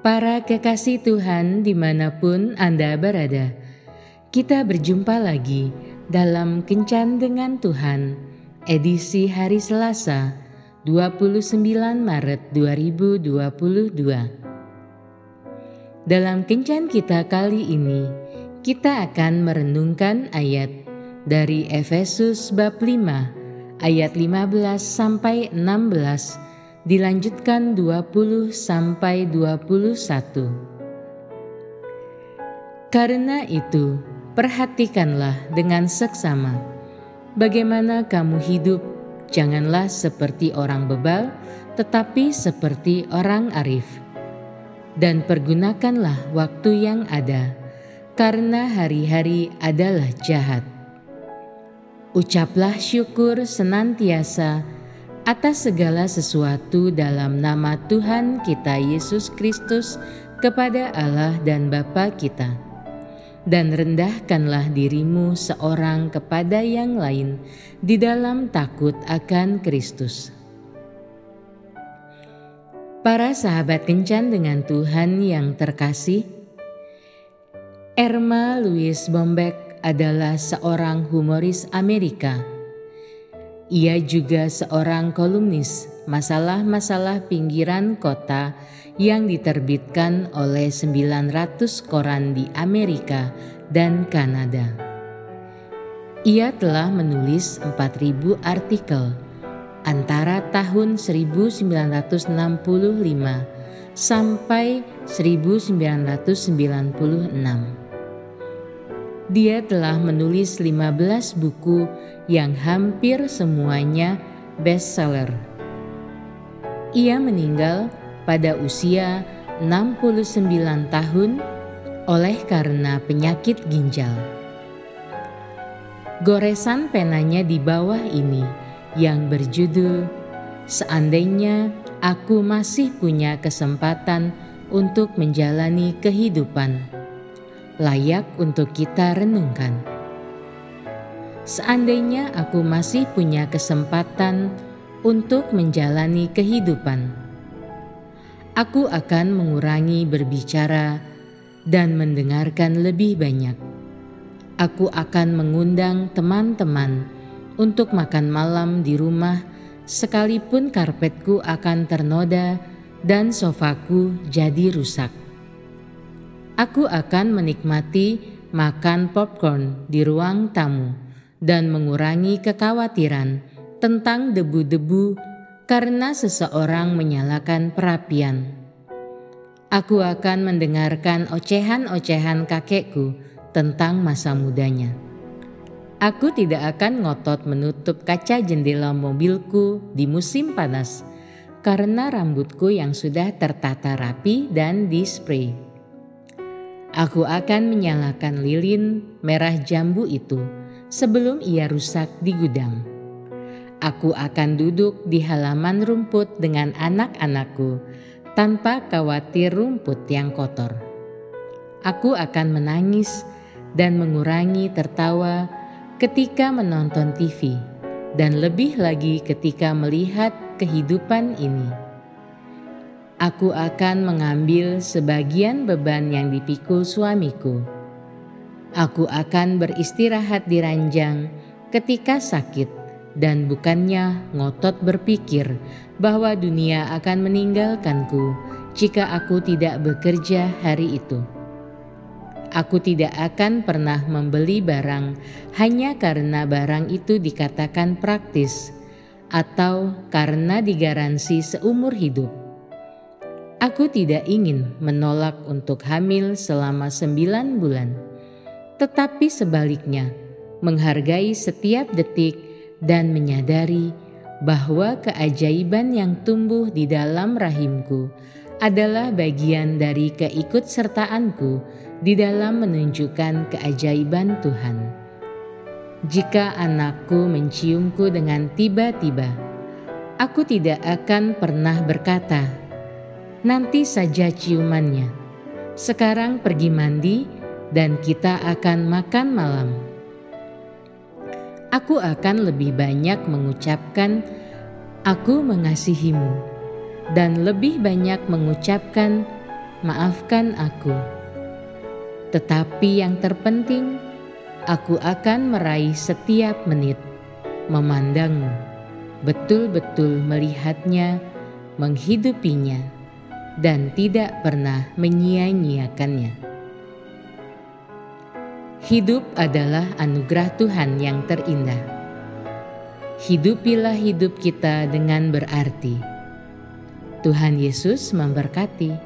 Para kekasih Tuhan di mana pun Anda berada, kita berjumpa lagi dalam Kencan dengan Tuhan, edisi hari Selasa, 29 Maret 2022. Dalam Kencan kita kali ini, kita akan merenungkan ayat dari Efesus bab 5 ayat 15 sampai 16 dilanjutkan 20 sampai 21. Karena itu, perhatikanlah dengan seksama bagaimana kamu hidup. Janganlah seperti orang bebal, tetapi seperti orang arif. Dan pergunakanlah waktu yang ada, karena hari-hari adalah jahat. Ucaplah syukur senantiasa atas segala sesuatu dalam nama Tuhan kita Yesus Kristus kepada Allah dan Bapa kita. Dan rendahkanlah dirimu seorang kepada yang lain di dalam takut akan Kristus. Para sahabat kencan dengan Tuhan yang terkasih, Erma Louise Bombeck adalah seorang humoris Amerika ia juga seorang kolumnis masalah-masalah pinggiran kota yang diterbitkan oleh 900 koran di Amerika dan Kanada. Ia telah menulis 4000 artikel antara tahun 1965 sampai 1996. Dia telah menulis 15 buku yang hampir semuanya bestseller. Ia meninggal pada usia 69 tahun oleh karena penyakit ginjal. Goresan penanya di bawah ini yang berjudul Seandainya aku masih punya kesempatan untuk menjalani kehidupan layak untuk kita renungkan. Seandainya aku masih punya kesempatan untuk menjalani kehidupan, aku akan mengurangi berbicara dan mendengarkan lebih banyak. Aku akan mengundang teman-teman untuk makan malam di rumah, sekalipun karpetku akan ternoda dan sofaku jadi rusak aku akan menikmati makan popcorn di ruang tamu dan mengurangi kekhawatiran tentang debu-debu karena seseorang menyalakan perapian. Aku akan mendengarkan ocehan-ocehan kakekku tentang masa mudanya. Aku tidak akan ngotot menutup kaca jendela mobilku di musim panas karena rambutku yang sudah tertata rapi dan di spray. Aku akan menyalakan lilin merah jambu itu sebelum ia rusak di gudang. Aku akan duduk di halaman rumput dengan anak-anakku tanpa khawatir rumput yang kotor. Aku akan menangis dan mengurangi tertawa ketika menonton TV, dan lebih lagi ketika melihat kehidupan ini aku akan mengambil sebagian beban yang dipikul suamiku. Aku akan beristirahat di ranjang ketika sakit dan bukannya ngotot berpikir bahwa dunia akan meninggalkanku jika aku tidak bekerja hari itu. Aku tidak akan pernah membeli barang hanya karena barang itu dikatakan praktis atau karena digaransi seumur hidup Aku tidak ingin menolak untuk hamil selama sembilan bulan, tetapi sebaliknya menghargai setiap detik dan menyadari bahwa keajaiban yang tumbuh di dalam rahimku adalah bagian dari keikutsertaanku di dalam menunjukkan keajaiban Tuhan. Jika anakku menciumku dengan tiba-tiba, aku tidak akan pernah berkata, nanti saja ciumannya. Sekarang pergi mandi dan kita akan makan malam. aku akan lebih banyak mengucapkan "Aku mengasihimu" dan lebih banyak mengucapkan "Maafkan aku". Tetapi yang terpenting, aku akan meraih setiap menit, memandangmu, betul-betul melihatnya, menghidupinya, dan tidak pernah menyia-nyiakannya. Hidup adalah anugerah Tuhan yang terindah. Hidupilah hidup kita dengan berarti. Tuhan Yesus memberkati.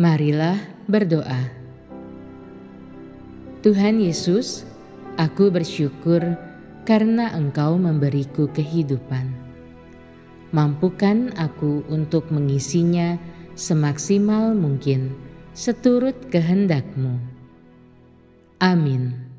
Marilah berdoa. Tuhan Yesus, aku bersyukur karena Engkau memberiku kehidupan. Mampukan aku untuk mengisinya semaksimal mungkin seturut kehendakmu. Amin.